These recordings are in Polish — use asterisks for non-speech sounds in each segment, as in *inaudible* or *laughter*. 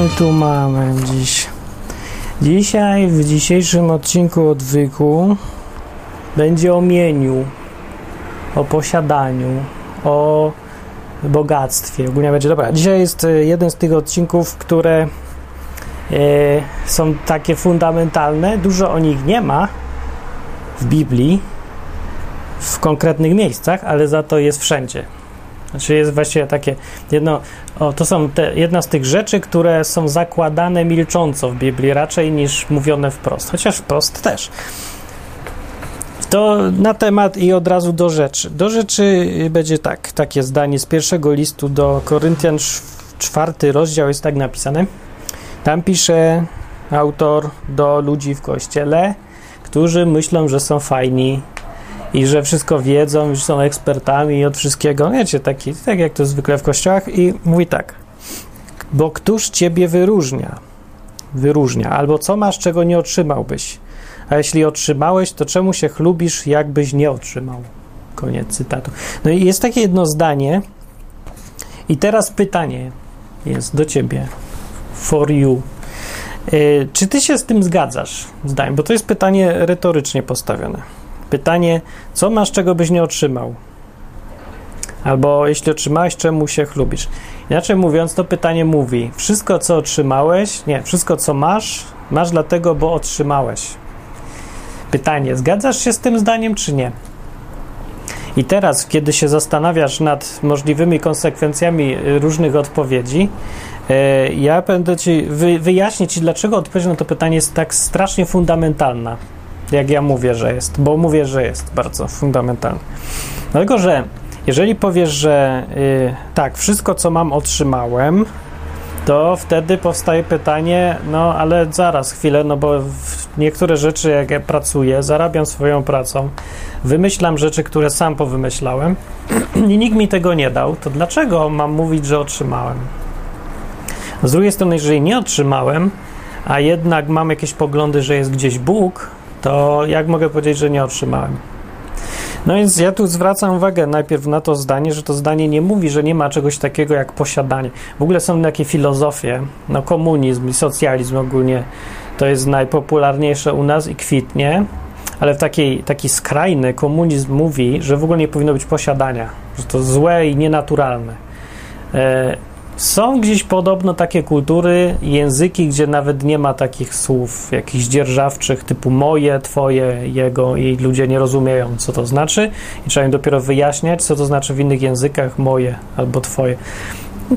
My tu mamy dziś? Dzisiaj, w dzisiejszym odcinku odwyku będzie o mieniu, o posiadaniu, o bogactwie. Ogólnie będzie dobra. Dzisiaj jest e, jeden z tych odcinków, które e, są takie fundamentalne. Dużo o nich nie ma w Biblii, w konkretnych miejscach, ale za to jest wszędzie. Znaczy jest właściwie takie jedno, o, to są te, jedna z tych rzeczy, które są zakładane milcząco w Biblii raczej niż mówione wprost, chociaż wprost też. To na temat i od razu do rzeczy. Do rzeczy będzie tak, takie zdanie z pierwszego listu do Koryntian, czwarty rozdział jest tak napisane. Tam pisze autor do ludzi w kościele, którzy myślą, że są fajni, i że wszystko wiedzą, że są ekspertami od wszystkiego. Wiecie, taki, tak jak to zwykle w kościołach i mówi tak, bo któż ciebie wyróżnia? Wyróżnia. Albo co masz, czego nie otrzymałbyś? A jeśli otrzymałeś, to czemu się chlubisz, jakbyś nie otrzymał? Koniec cytatu. No i jest takie jedno zdanie i teraz pytanie jest do ciebie. For you. Yy, czy ty się z tym zgadzasz? Zdaniem, bo to jest pytanie retorycznie postawione. Pytanie, co masz, czego byś nie otrzymał? Albo jeśli otrzymałeś, czemu się chlubisz? Inaczej mówiąc, to pytanie mówi: wszystko, co otrzymałeś, nie, wszystko, co masz, masz dlatego, bo otrzymałeś. Pytanie: zgadzasz się z tym zdaniem, czy nie? I teraz, kiedy się zastanawiasz nad możliwymi konsekwencjami różnych odpowiedzi, e, ja będę ci wyjaśnić ci, dlaczego odpowiedź na to pytanie jest tak strasznie fundamentalna jak ja mówię, że jest, bo mówię, że jest bardzo fundamentalny. Dlatego, że jeżeli powiesz, że yy, tak, wszystko co mam otrzymałem, to wtedy powstaje pytanie, no ale zaraz chwilę, no bo niektóre rzeczy, jak ja pracuję, zarabiam swoją pracą, wymyślam rzeczy, które sam powymyślałem *clears throat* i nikt mi tego nie dał, to dlaczego mam mówić, że otrzymałem? Z drugiej strony, jeżeli nie otrzymałem, a jednak mam jakieś poglądy, że jest gdzieś Bóg, to jak mogę powiedzieć, że nie otrzymałem? No więc ja tu zwracam uwagę najpierw na to zdanie, że to zdanie nie mówi, że nie ma czegoś takiego jak posiadanie. W ogóle są takie filozofie, no komunizm i socjalizm ogólnie to jest najpopularniejsze u nas i kwitnie, ale w takiej, taki skrajny komunizm mówi, że w ogóle nie powinno być posiadania, że to złe i nienaturalne. Są gdzieś podobno takie kultury, języki, gdzie nawet nie ma takich słów jakichś dzierżawczych typu moje, twoje, jego i ludzie nie rozumieją, co to znaczy i trzeba im dopiero wyjaśniać, co to znaczy w innych językach moje albo twoje.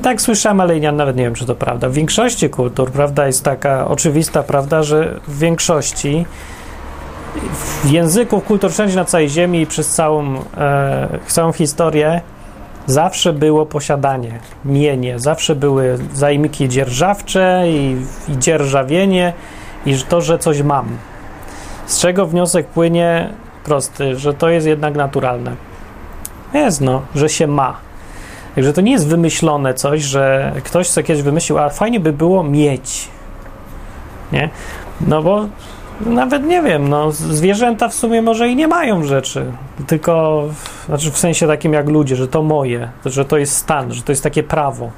Tak słyszałem, ale ja nawet nie wiem, czy to prawda. W większości kultur prawda jest taka oczywista prawda, że w większości w języku kultur wszędzie na całej ziemi i przez całą, e, całą historię zawsze było posiadanie, mienie, zawsze były zajmiki dzierżawcze i, i dzierżawienie i to, że coś mam. Z czego wniosek płynie prosty, że to jest jednak naturalne. Jest no, że się ma. Także to nie jest wymyślone coś, że ktoś co kiedyś wymyślił, a fajnie by było mieć. Nie? No bo nawet nie wiem, no, zwierzęta w sumie może i nie mają rzeczy, tylko znaczy w sensie takim jak ludzie, że to moje, że to jest stan, że to jest takie prawo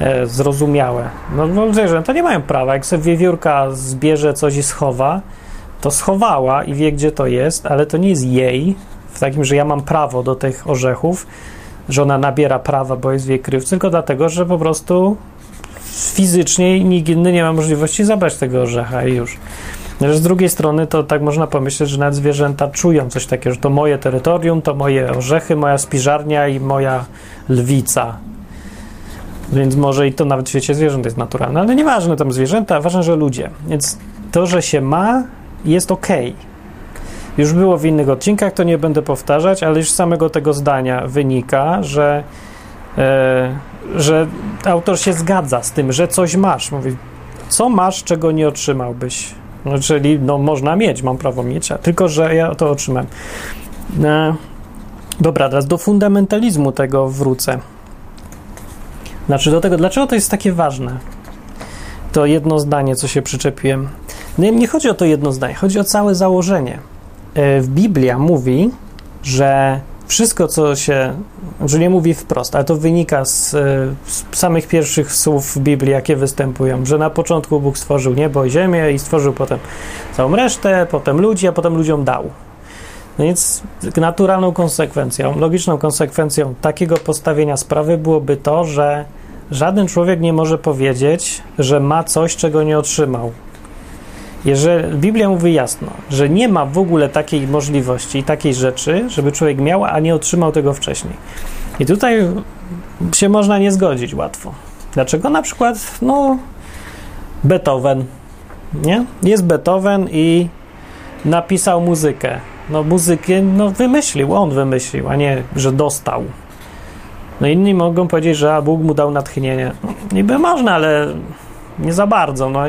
e, zrozumiałe. No, no zwierzęta nie mają prawa. Jak sobie wiewiórka zbierze coś i schowa, to schowała i wie, gdzie to jest, ale to nie jest jej, w takim, że ja mam prawo do tych orzechów, że ona nabiera prawa, bo jest w jej tylko dlatego, że po prostu fizycznie nikt inny nie ma możliwości zabrać tego orzecha i już. Z drugiej strony to tak można pomyśleć, że nawet zwierzęta czują coś takiego, że to moje terytorium, to moje orzechy, moja spiżarnia i moja lwica. Więc może i to nawet w świecie zwierząt jest naturalne, ale nieważne tam zwierzęta, ważne, że ludzie. Więc to, że się ma, jest ok. Już było w innych odcinkach, to nie będę powtarzać, ale już z samego tego zdania wynika, że, e, że autor się zgadza z tym, że coś masz. Mówi, co masz, czego nie otrzymałbyś? No, czyli no, można mieć, mam prawo mieć, tylko że ja to otrzymałem. E, dobra, teraz do fundamentalizmu tego wrócę. Znaczy do tego, dlaczego to jest takie ważne? To jedno zdanie, co się przyczepiłem. No, nie chodzi o to jedno zdanie, chodzi o całe założenie. E, Biblia mówi, że wszystko, co się, że nie mówi wprost, ale to wynika z, z, samych pierwszych słów w Biblii, jakie występują, że na początku Bóg stworzył niebo i ziemię i stworzył potem całą resztę, potem ludzi, a potem ludziom dał. No więc naturalną konsekwencją, logiczną konsekwencją takiego postawienia sprawy byłoby to, że żaden człowiek nie może powiedzieć, że ma coś, czego nie otrzymał. Jeżeli Biblia mówi jasno, że nie ma w ogóle takiej możliwości i takiej rzeczy, żeby człowiek miał, a nie otrzymał tego wcześniej. I tutaj się można nie zgodzić łatwo. Dlaczego? Na przykład, no, Beethoven, nie? Jest Beethoven i napisał muzykę. No, muzykę, no, wymyślił, on wymyślił, a nie, że dostał. No, inni mogą powiedzieć, że Bóg mu dał natchnienie. Niby można, ale nie za bardzo. No,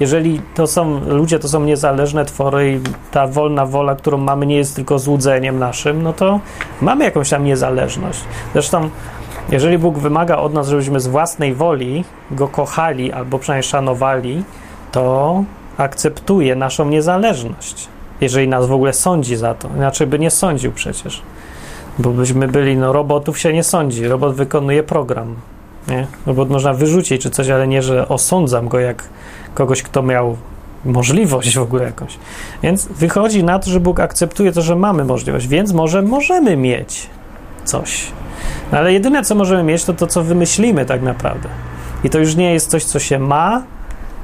jeżeli to są ludzie, to są niezależne twory i ta wolna wola, którą mamy, nie jest tylko złudzeniem naszym, no to mamy jakąś tam niezależność. Zresztą, jeżeli Bóg wymaga od nas, żebyśmy z własnej woli go kochali albo przynajmniej szanowali, to akceptuje naszą niezależność. Jeżeli nas w ogóle sądzi za to, inaczej by nie sądził przecież. Bo byśmy byli, no robotów się nie sądzi, robot wykonuje program. Nie? Robot można wyrzucić czy coś, ale nie, że osądzam go jak kogoś, kto miał możliwość w ogóle jakąś. Więc wychodzi na to, że Bóg akceptuje to, że mamy możliwość, więc może możemy mieć coś. No ale jedyne, co możemy mieć, to to, co wymyślimy tak naprawdę. I to już nie jest coś, co się ma,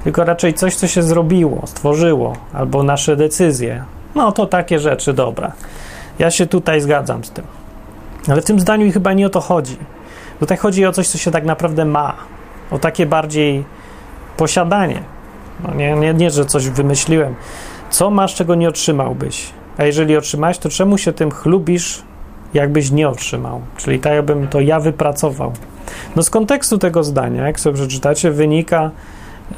tylko raczej coś, co się zrobiło, stworzyło, albo nasze decyzje. No to takie rzeczy, dobra. Ja się tutaj zgadzam z tym. Ale w tym zdaniu chyba nie o to chodzi. Tutaj chodzi o coś, co się tak naprawdę ma. O takie bardziej posiadanie. No nie, nie, nie, że coś wymyśliłem. Co masz, czego nie otrzymałbyś? A jeżeli otrzymałeś, to czemu się tym chlubisz, jakbyś nie otrzymał? Czyli tak, jakbym to ja wypracował. No z kontekstu tego zdania, jak sobie przeczytacie, wynika,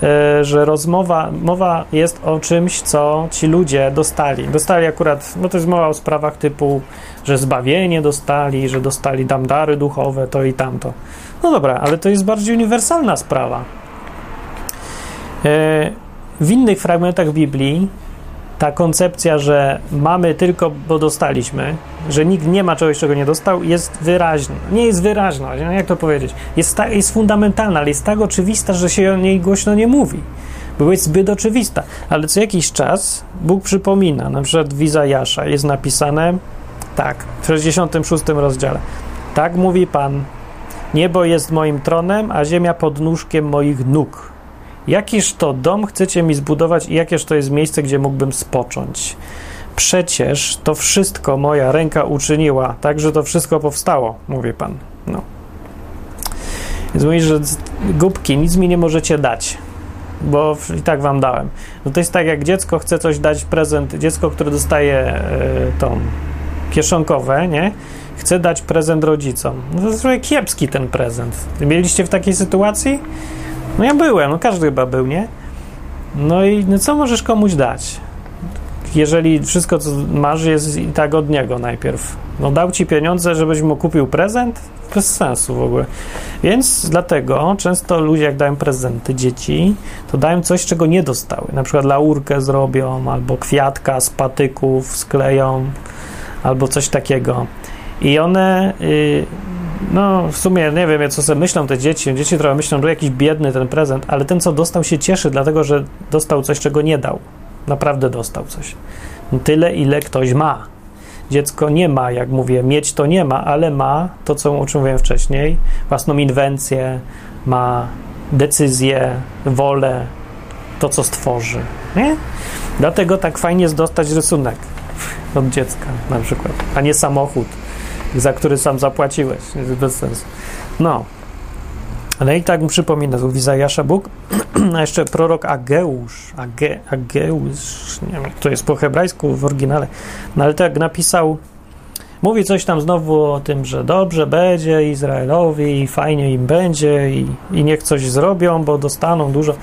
e, że rozmowa, mowa jest o czymś, co ci ludzie dostali. Dostali akurat, no to jest mowa o sprawach typu, że zbawienie dostali, że dostali damdary duchowe, to i tamto. No dobra, ale to jest bardziej uniwersalna sprawa. E, w innych fragmentach Biblii ta koncepcja, że mamy tylko, bo dostaliśmy, że nikt nie ma czegoś, czego nie dostał, jest wyraźna. Nie jest wyraźna, jak to powiedzieć? Jest, ta, jest fundamentalna, ale jest tak oczywista, że się o niej głośno nie mówi. Bo jest zbyt oczywista. Ale co jakiś czas Bóg przypomina, na przykład w Izajasza jest napisane tak, w 66 rozdziale. Tak mówi Pan, niebo jest moim tronem, a ziemia pod nóżkiem moich nóg. Jakiż to dom chcecie mi zbudować i jakież to jest miejsce, gdzie mógłbym spocząć? Przecież to wszystko moja ręka uczyniła, tak że to wszystko powstało, mówi Pan. No. Więc mówi, że głupki, nic mi nie możecie dać, bo i tak wam dałem. No to jest tak, jak dziecko chce coś dać prezent, dziecko, które dostaje y, tą kieszonkowe, nie? Chce dać prezent rodzicom. No to jest kiepski ten prezent. Mieliście w takiej sytuacji? No ja byłem, no każdy chyba był, nie? No i no co możesz komuś dać? Jeżeli wszystko, co masz, jest i tak od niego najpierw. No dał ci pieniądze, żebyś mu kupił prezent? Bez sensu w ogóle. Więc dlatego często ludzie, jak dają prezenty dzieci, to dają coś, czego nie dostały. Na przykład laurkę zrobią, albo kwiatka z patyków skleją, albo coś takiego. I one... Yy, no, w sumie nie wiem, co sobie myślą te dzieci. Dzieci trochę myślą, że jakiś biedny ten prezent, ale ten, co dostał, się cieszy, dlatego że dostał coś, czego nie dał. Naprawdę dostał coś. Tyle, ile ktoś ma. Dziecko nie ma, jak mówię, mieć to nie ma, ale ma to, co, o czym mówiłem wcześniej, własną inwencję, ma decyzję, wolę, to, co stworzy. Nie? Dlatego tak fajnie jest dostać rysunek od dziecka, na przykład, a nie samochód za który sam zapłaciłeś. Bez sensu. No. Ale i tak mu przypomina tu Izajasza Bóg, *clears throat* a jeszcze prorok Ageusz, Age, Ageusz, nie wiem, to jest po hebrajsku w oryginale, no ale tak napisał, mówi coś tam znowu o tym, że dobrze będzie Izraelowi i fajnie im będzie i, i niech coś zrobią, bo dostaną dużo.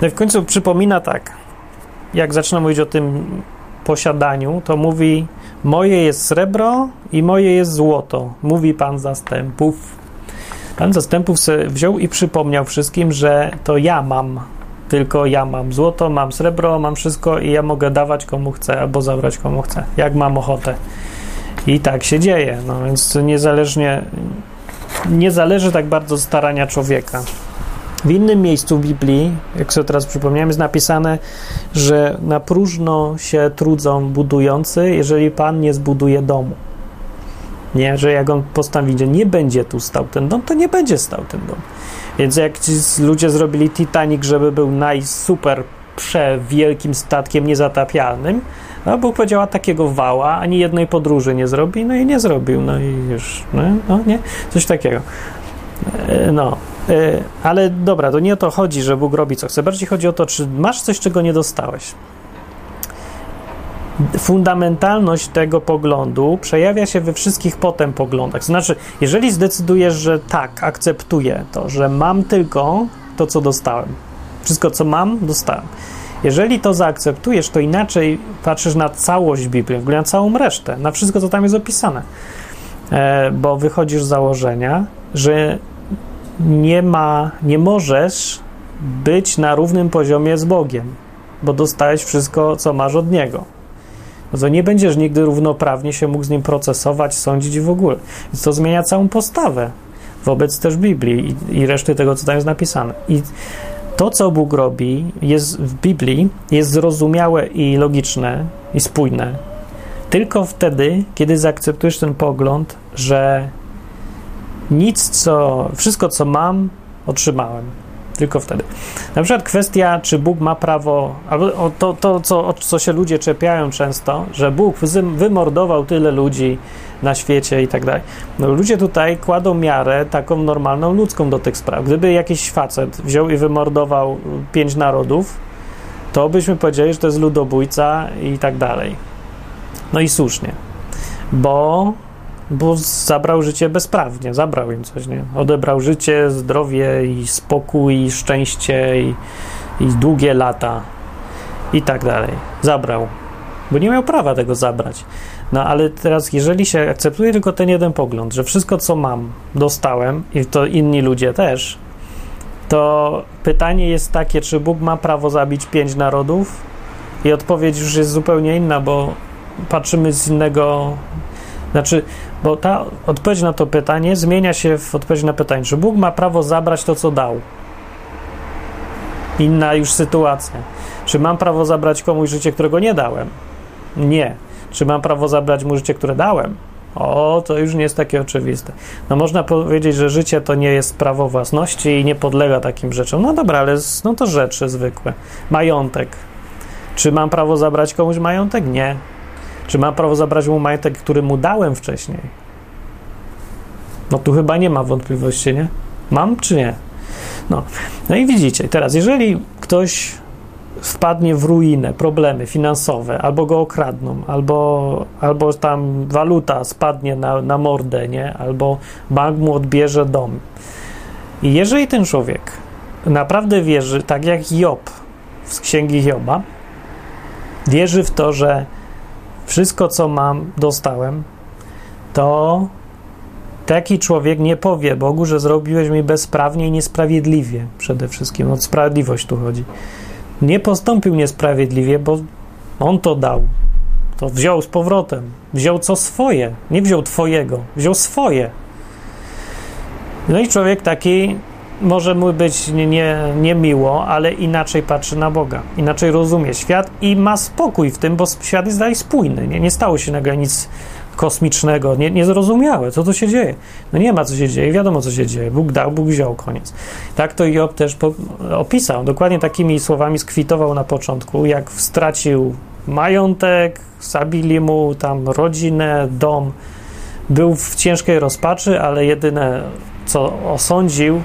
No i w końcu przypomina tak, jak zaczyna mówić o tym posiadaniu, to mówi Moje jest srebro i moje jest złoto, mówi Pan zastępów. Pan zastępów wziął i przypomniał wszystkim, że to ja mam, tylko ja mam złoto, mam srebro, mam wszystko i ja mogę dawać komu chcę albo zabrać komu chcę, jak mam ochotę. I tak się dzieje, no więc niezależnie, nie zależy tak bardzo starania człowieka. W innym miejscu w Biblii, jak sobie teraz przypomniałem, jest napisane, że na próżno się trudzą budujący, jeżeli Pan nie zbuduje domu. Nie, że jak on postanowi, że nie będzie tu stał ten dom, to nie będzie stał ten dom. Więc jak ci ludzie zrobili Titanic, żeby był najsuper przewielkim statkiem niezatapialnym, no Bóg powiedział, takiego wała ani jednej podróży nie zrobi, no i nie zrobił, no i już, no, no nie, coś takiego. E, no, ale dobra, to nie o to chodzi, że Bóg robi co chce, bardziej chodzi o to, czy masz coś, czego nie dostałeś. Fundamentalność tego poglądu przejawia się we wszystkich potem poglądach. Znaczy, jeżeli zdecydujesz, że tak, akceptuję to, że mam tylko to, co dostałem, wszystko, co mam, dostałem. Jeżeli to zaakceptujesz, to inaczej patrzysz na całość Biblii, w ogóle na całą resztę, na wszystko, co tam jest opisane. E, bo wychodzisz z założenia, że nie ma, nie możesz być na równym poziomie z Bogiem, bo dostałeś wszystko, co masz od Niego. No to nie będziesz nigdy równoprawnie się mógł z Nim procesować, sądzić w ogóle. Więc to zmienia całą postawę wobec też Biblii i, i reszty tego, co tam jest napisane. I to, co Bóg robi jest w Biblii, jest zrozumiałe i logiczne i spójne tylko wtedy, kiedy zaakceptujesz ten pogląd, że nic, co, wszystko, co mam, otrzymałem. Tylko wtedy. Na przykład kwestia, czy Bóg ma prawo, albo to, to co, co się ludzie czepiają często, że Bóg wymordował tyle ludzi na świecie i tak dalej. No, ludzie tutaj kładą miarę taką normalną ludzką do tych spraw. Gdyby jakiś facet wziął i wymordował pięć narodów, to byśmy powiedzieli, że to jest ludobójca i tak dalej. No i słusznie, bo bo zabrał życie bezprawnie, zabrał im coś, nie? Odebrał życie, zdrowie i spokój, i szczęście i, i długie lata i tak dalej. Zabrał, bo nie miał prawa tego zabrać. No ale teraz, jeżeli się akceptuje tylko ten jeden pogląd, że wszystko, co mam, dostałem i to inni ludzie też, to pytanie jest takie, czy Bóg ma prawo zabić pięć narodów? I odpowiedź już jest zupełnie inna, bo patrzymy z innego. Znaczy, bo ta odpowiedź na to pytanie zmienia się w odpowiedź na pytanie, czy Bóg ma prawo zabrać to, co dał. Inna już sytuacja. Czy mam prawo zabrać komuś życie, którego nie dałem? Nie. Czy mam prawo zabrać mu życie, które dałem? O, to już nie jest takie oczywiste. No można powiedzieć, że życie to nie jest prawo własności i nie podlega takim rzeczom. No dobra, ale no to rzeczy zwykłe. Majątek. Czy mam prawo zabrać komuś majątek? Nie. Czy mam prawo zabrać mu majątek, który mu dałem wcześniej? No tu chyba nie ma wątpliwości, nie? Mam czy nie? No, no i widzicie, teraz jeżeli ktoś wpadnie w ruinę, problemy finansowe, albo go okradną, albo, albo tam waluta spadnie na, na mordę, nie? albo bank mu odbierze dom. I jeżeli ten człowiek naprawdę wierzy, tak jak Job z księgi Joba, wierzy w to, że wszystko, co mam, dostałem, to taki człowiek nie powie Bogu, że zrobiłeś mi bezprawnie i niesprawiedliwie przede wszystkim. O sprawiedliwość tu chodzi nie postąpił niesprawiedliwie, bo on to dał. To wziął z powrotem. Wziął co swoje. Nie wziął twojego, wziął swoje. No i człowiek taki może mu być niemiło, nie, nie ale inaczej patrzy na Boga, inaczej rozumie świat i ma spokój w tym, bo świat jest dalej spójny. Nie, nie stało się nagle nic kosmicznego, nie, niezrozumiałe, co to się dzieje. No nie ma co się dzieje, wiadomo co się dzieje. Bóg dał, Bóg wziął, koniec. Tak to Job też po, opisał, dokładnie takimi słowami skwitował na początku, jak stracił majątek, zabili mu tam rodzinę, dom. Był w ciężkiej rozpaczy, ale jedyne co osądził,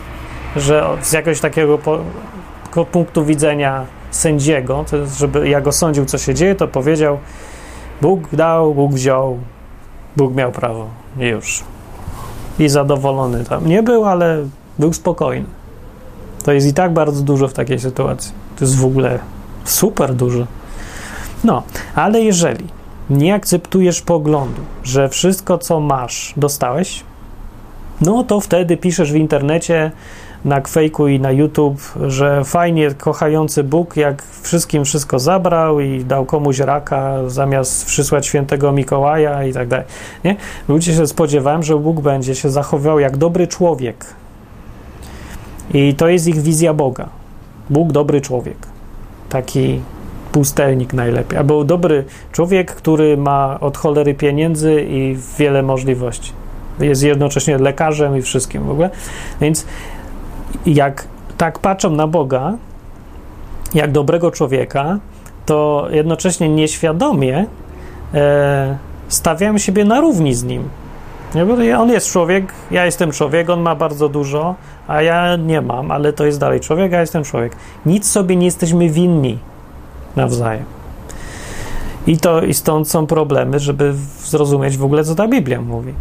że z jakiegoś takiego po, punktu widzenia sędziego, to jest, żeby jak osądził, co się dzieje, to powiedział: Bóg dał, Bóg wziął, Bóg miał prawo. Już. I zadowolony tam nie był, ale był spokojny. To jest i tak bardzo dużo w takiej sytuacji. To jest w ogóle super dużo. No, ale jeżeli nie akceptujesz poglądu, że wszystko, co masz, dostałeś, no to wtedy piszesz w internecie na kwejku i na YouTube, że fajnie kochający Bóg, jak wszystkim wszystko zabrał i dał komuś raka, zamiast przysłać świętego Mikołaja i tak dalej. Nie? Ludzie się spodziewałem, że Bóg będzie się zachowywał jak dobry człowiek. I to jest ich wizja Boga. Bóg dobry człowiek. Taki pustelnik najlepiej. Albo dobry człowiek, który ma od cholery pieniędzy i wiele możliwości. Jest jednocześnie lekarzem i wszystkim w ogóle. Więc jak tak patrzą na Boga, jak dobrego człowieka, to jednocześnie nieświadomie e, stawiają siebie na równi z nim. On jest człowiek, ja jestem człowiek, on ma bardzo dużo, a ja nie mam, ale to jest dalej człowiek, ja jestem człowiek. Nic sobie nie jesteśmy winni nawzajem. I to i stąd są problemy, żeby zrozumieć w ogóle, co ta Biblia mówi.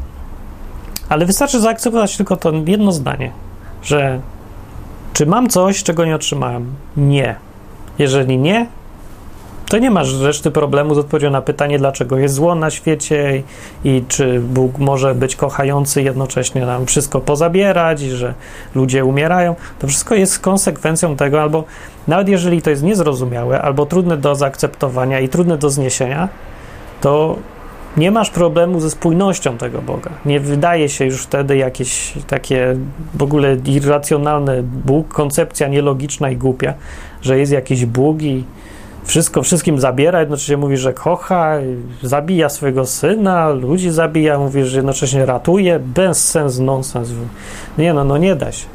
Ale wystarczy zaakceptować tylko to jedno zdanie, że czy mam coś, czego nie otrzymałem? Nie. Jeżeli nie, to nie masz reszty problemu z odpowiedzią na pytanie, dlaczego jest zło na świecie i, i czy Bóg może być kochający jednocześnie nam wszystko pozabierać i że ludzie umierają. To wszystko jest konsekwencją tego, albo nawet jeżeli to jest niezrozumiałe, albo trudne do zaakceptowania i trudne do zniesienia, to nie masz problemu ze spójnością tego Boga. Nie wydaje się już wtedy jakieś takie w ogóle irracjonalne Bóg, koncepcja nielogiczna i głupia, że jest jakiś Bóg i wszystko wszystkim zabiera, jednocześnie mówi, że kocha, zabija swojego syna, ludzi zabija, mówi, że jednocześnie ratuje, bez sens, nonsens. Nie no, no nie da się.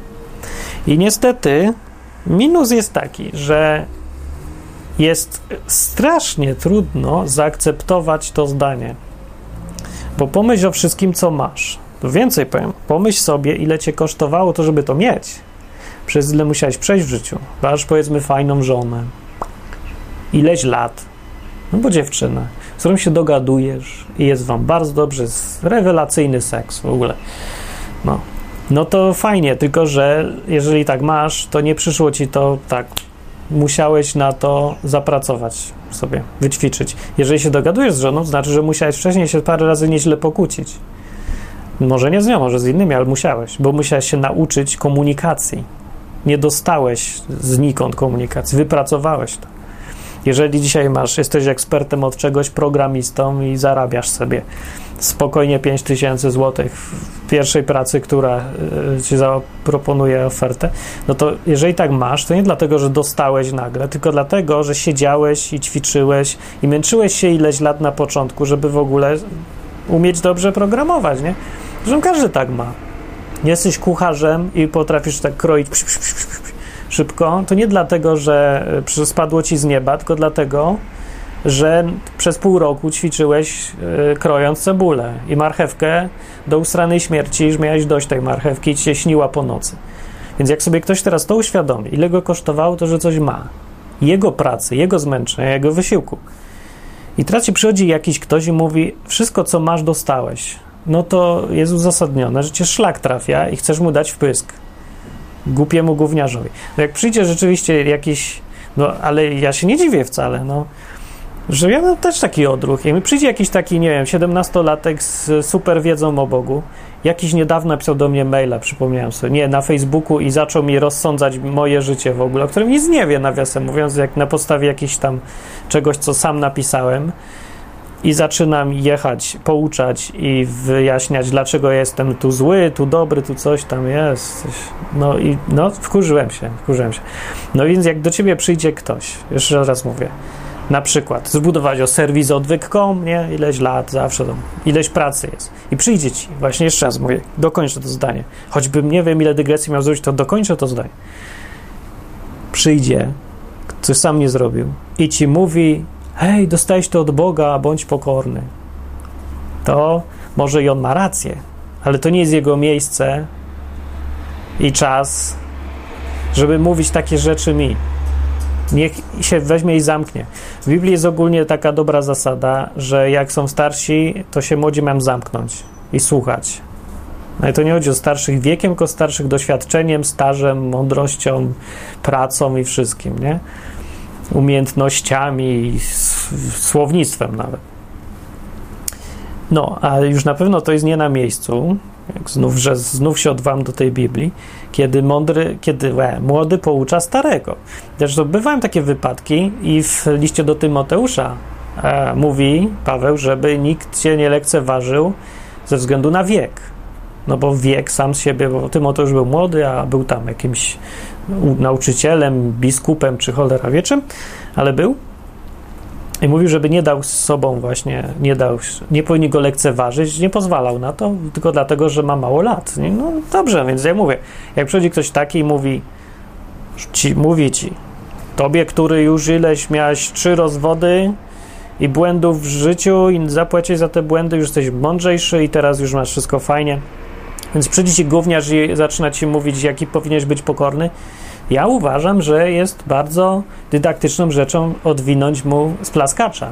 I niestety minus jest taki, że jest strasznie trudno zaakceptować to zdanie. Bo pomyśl o wszystkim, co masz. Więcej powiem, pomyśl sobie, ile cię kosztowało to, żeby to mieć. Przez ile musiałeś przejść w życiu. Masz, powiedzmy, fajną żonę, ileś lat, no bo dziewczyna, z którą się dogadujesz i jest wam bardzo dobrze, jest rewelacyjny seks w ogóle. No. no to fajnie, tylko że jeżeli tak masz, to nie przyszło ci to tak. Musiałeś na to zapracować sobie, wyćwiczyć. Jeżeli się dogadujesz z żoną, znaczy, że musiałeś wcześniej się parę razy nieźle pokłócić. Może nie z nią, może z innymi, ale musiałeś, bo musiałeś się nauczyć komunikacji. Nie dostałeś znikąd komunikacji, wypracowałeś to. Jeżeli dzisiaj masz, jesteś ekspertem od czegoś, programistą i zarabiasz sobie spokojnie 5000 zł w pierwszej pracy, która e, ci zaproponuje ofertę, no to jeżeli tak masz, to nie dlatego, że dostałeś nagle, tylko dlatego, że siedziałeś i ćwiczyłeś i męczyłeś się ileś lat na początku, żeby w ogóle umieć dobrze programować, nie? Zresztą każdy tak ma. Jesteś kucharzem i potrafisz tak kroić psz, psz, psz, szybko, to nie dlatego, że e, spadło ci z nieba, tylko dlatego, że przez pół roku ćwiczyłeś yy, krojąc cebulę i marchewkę do ustranej śmierci, już miałeś dość tej marchewki i ci się śniła po nocy. Więc jak sobie ktoś teraz to uświadomi, ile go kosztowało to, że coś ma, jego pracy, jego zmęczenia, jego wysiłku. I teraz ci przychodzi jakiś ktoś i mówi, wszystko co masz dostałeś, no to jest uzasadnione, że cię szlak trafia i chcesz mu dać wpysk głupiemu gówniarzowi. No jak przyjdzie rzeczywiście jakiś, no ale ja się nie dziwię wcale, no, że ja mam też taki odruch. Jak mi przyjdzie jakiś taki, nie wiem, 17-latek z super wiedzą o Bogu, jakiś niedawno napisał do mnie maila, przypomniałem sobie, nie, na Facebooku i zaczął mi rozsądzać moje życie w ogóle, o którym nic nie wie, nawiasem mówiąc, jak na podstawie jakichś tam czegoś, co sam napisałem, i zaczynam jechać, pouczać i wyjaśniać, dlaczego jestem tu zły, tu dobry, tu coś tam jest. No i no, wkurzyłem się, wkurzyłem się. No więc jak do ciebie przyjdzie ktoś, jeszcze raz mówię, na przykład zbudować o serwis odwyk.com, nie? Ileś lat, zawsze tam, ileś pracy jest. I przyjdzie ci, właśnie jeszcze raz mówię, dokończę to zdanie. Choćbym nie wiem, ile dygresji miał zrobić, to dokończę to zdanie. Przyjdzie, coś sam nie zrobił i ci mówi, hej, dostałeś to od Boga, bądź pokorny. To może i on ma rację, ale to nie jest jego miejsce i czas, żeby mówić takie rzeczy mi. Niech się weźmie i zamknie. W Biblii jest ogólnie taka dobra zasada, że jak są starsi, to się młodzi mają zamknąć i słuchać. No i to nie chodzi o starszych wiekiem, tylko starszych doświadczeniem, stażem, mądrością, pracą i wszystkim, nie? umiejętnościami, słownictwem nawet. No, a już na pewno to jest nie na miejscu, znów, że znów się odwam do tej Biblii, kiedy mądry, kiedy łe, młody poucza starego. Zresztą bywają takie wypadki i w liście do Tymoteusza e, mówi Paweł, żeby nikt się nie lekceważył ze względu na wiek. No bo wiek sam z siebie, bo Tymoteusz był młody, a był tam jakimś nauczycielem, biskupem czy cholera wieczym, ale był. I mówił, żeby nie dał z sobą właśnie, nie dał, nie powinien go lekceważyć, nie pozwalał na to, tylko dlatego, że ma mało lat. No dobrze, więc ja mówię, jak przychodzi ktoś taki i mówi, ci, mówi ci, tobie, który już ileś miałeś trzy rozwody i błędów w życiu i zapłacić za te błędy, już jesteś mądrzejszy i teraz już masz wszystko fajnie, więc przyjdzie ci gówniarz i zaczyna ci mówić, jaki powinieneś być pokorny, ja uważam, że jest bardzo dydaktyczną rzeczą odwinąć mu z plaskacza.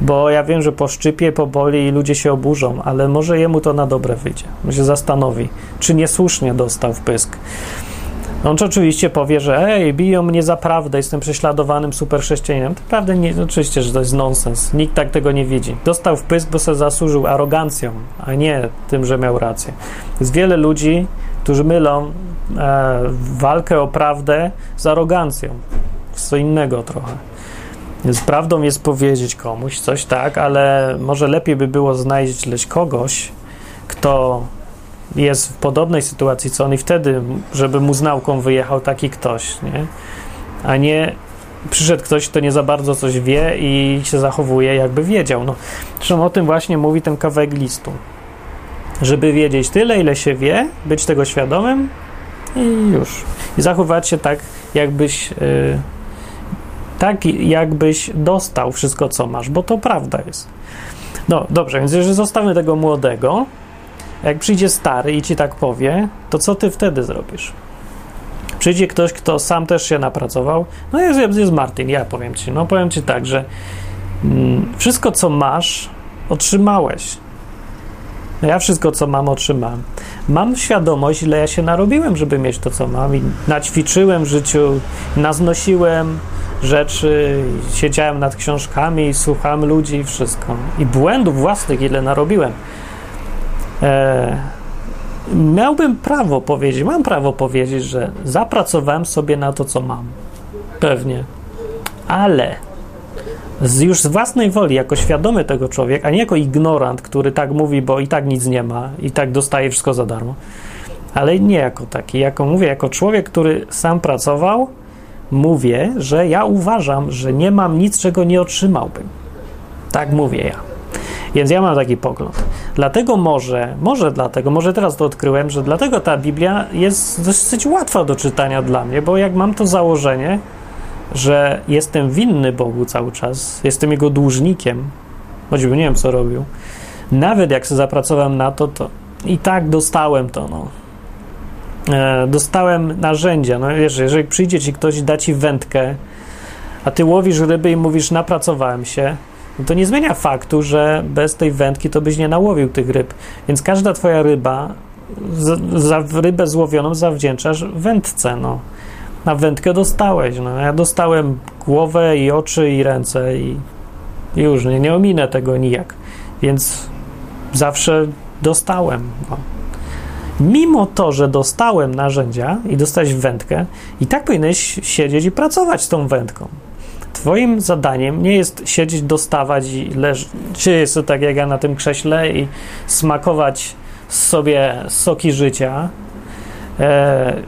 Bo ja wiem, że po szczypie, poboli i ludzie się oburzą, ale może jemu to na dobre wyjdzie. Może się zastanowi, czy niesłusznie dostał w pysk. On oczywiście powie, że ej, biją mnie za prawdę, jestem prześladowanym superchrześcijaninem. To prawda, nie, oczywiście, że to jest nonsens. Nikt tak tego nie widzi. Dostał w pysk, bo sobie zasłużył arogancją, a nie tym, że miał rację. Jest wiele ludzi, którzy mylą walkę o prawdę z arogancją. Co innego trochę. Więc prawdą jest powiedzieć komuś coś tak, ale może lepiej by było znaleźć kogoś, kto jest w podobnej sytuacji co on i wtedy, żeby mu z nauką wyjechał taki ktoś, nie? A nie przyszedł ktoś, kto nie za bardzo coś wie i się zachowuje, jakby wiedział. No, zresztą o tym właśnie mówi ten kawałek listu żeby wiedzieć tyle, ile się wie, być tego świadomym i już. I zachować się tak, jakbyś yy, tak, jakbyś dostał wszystko, co masz, bo to prawda jest. No dobrze, więc jeżeli zostawimy tego młodego, jak przyjdzie stary i ci tak powie, to co ty wtedy zrobisz? Przyjdzie ktoś, kto sam też się napracował. No jest, jest Martin, ja powiem ci. No powiem ci tak, że mm, wszystko, co masz, otrzymałeś. No ja wszystko, co mam, otrzymałem. Mam świadomość, ile ja się narobiłem, żeby mieć to, co mam. I naćwiczyłem w życiu, naznosiłem rzeczy, siedziałem nad książkami, słuchałem ludzi i wszystko. I błędów własnych, ile narobiłem. E, miałbym prawo powiedzieć, mam prawo powiedzieć, że zapracowałem sobie na to, co mam. Pewnie. Ale z, już z własnej woli, jako świadomy tego człowiek, a nie jako ignorant, który tak mówi, bo i tak nic nie ma, i tak dostaje wszystko za darmo, ale nie jako taki, jako mówię, jako człowiek, który sam pracował, mówię, że ja uważam, że nie mam nic, czego nie otrzymałbym. Tak mówię ja. Więc ja mam taki pogląd. Dlatego może, może dlatego, może teraz to odkryłem, że dlatego ta Biblia jest dosyć łatwa do czytania dla mnie, bo jak mam to założenie, że jestem winny Bogu cały czas, jestem Jego dłużnikiem, choćby nie wiem, co robił. Nawet jak się zapracowałem na to, to i tak dostałem to, no. E, dostałem narzędzia, no wiesz, jeżeli przyjdzie ci ktoś i da ci wędkę, a ty łowisz ryby i mówisz, napracowałem się, no to nie zmienia faktu, że bez tej wędki to byś nie nałowił tych ryb. Więc każda twoja ryba, za rybę złowioną zawdzięczasz wędce, no na wędkę dostałeś. No, ja dostałem głowę i oczy i ręce i już nie, nie ominę tego nijak. Więc zawsze dostałem. No. Mimo to, że dostałem narzędzia i dostałeś wędkę, i tak powinieneś siedzieć i pracować z tą wędką. Twoim zadaniem nie jest siedzieć, dostawać i leżeć to tak jak ja na tym krześle i smakować sobie soki życia. E,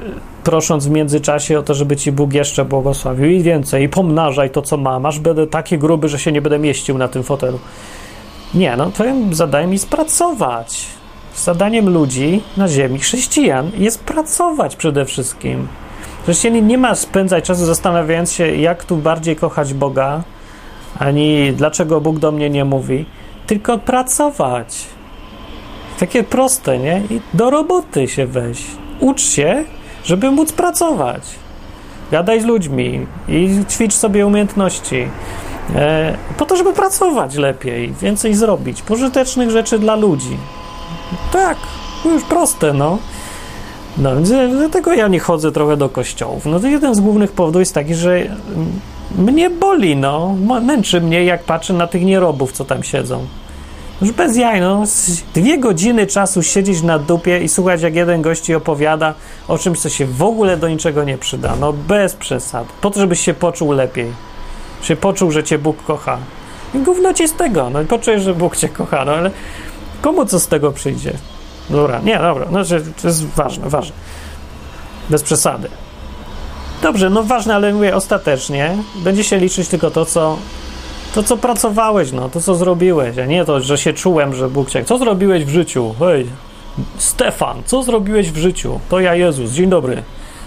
prosząc w międzyczasie o to, żeby ci Bóg jeszcze błogosławił i więcej, i pomnażaj to, co mam, aż będę taki gruby, że się nie będę mieścił na tym fotelu. Nie, no twoim zadaniem jest pracować. Zadaniem ludzi na ziemi, chrześcijan, jest pracować przede wszystkim. Chrześcijanin nie ma spędzać czasu zastanawiając się, jak tu bardziej kochać Boga, ani dlaczego Bóg do mnie nie mówi, tylko pracować. Takie proste, nie? I do roboty się weź. Ucz się żeby móc pracować. Gadaj z ludźmi i ćwicz sobie umiejętności. E, po to, żeby pracować lepiej, więcej zrobić, pożytecznych rzeczy dla ludzi. Tak, już proste, no. No, więc dlatego ja nie chodzę trochę do kościołów. No to jeden z głównych powodów jest taki, że mnie boli, no. Męczy mnie, jak patrzę na tych nierobów, co tam siedzą. Już bez jaj, no. Dwie godziny czasu siedzieć na dupie i słuchać, jak jeden gości opowiada o czymś, co się w ogóle do niczego nie przyda. No bez przesad. Po to, żebyś się poczuł lepiej. Się poczuł, że cię Bóg kocha. I gówno ci z tego. No poczujesz, że Bóg cię kocha, no ale komu co z tego przyjdzie? Dobra, nie, dobra. No, to jest ważne, ważne. Bez przesady. Dobrze, no ważne, ale mówię, ostatecznie będzie się liczyć tylko to, co to, co pracowałeś, no, to, co zrobiłeś, a nie to, że się czułem, że Bóg cię... Co zrobiłeś w życiu? Hej, Stefan, co zrobiłeś w życiu? To ja, Jezus, dzień dobry.